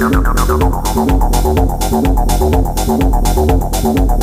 なななななななななななな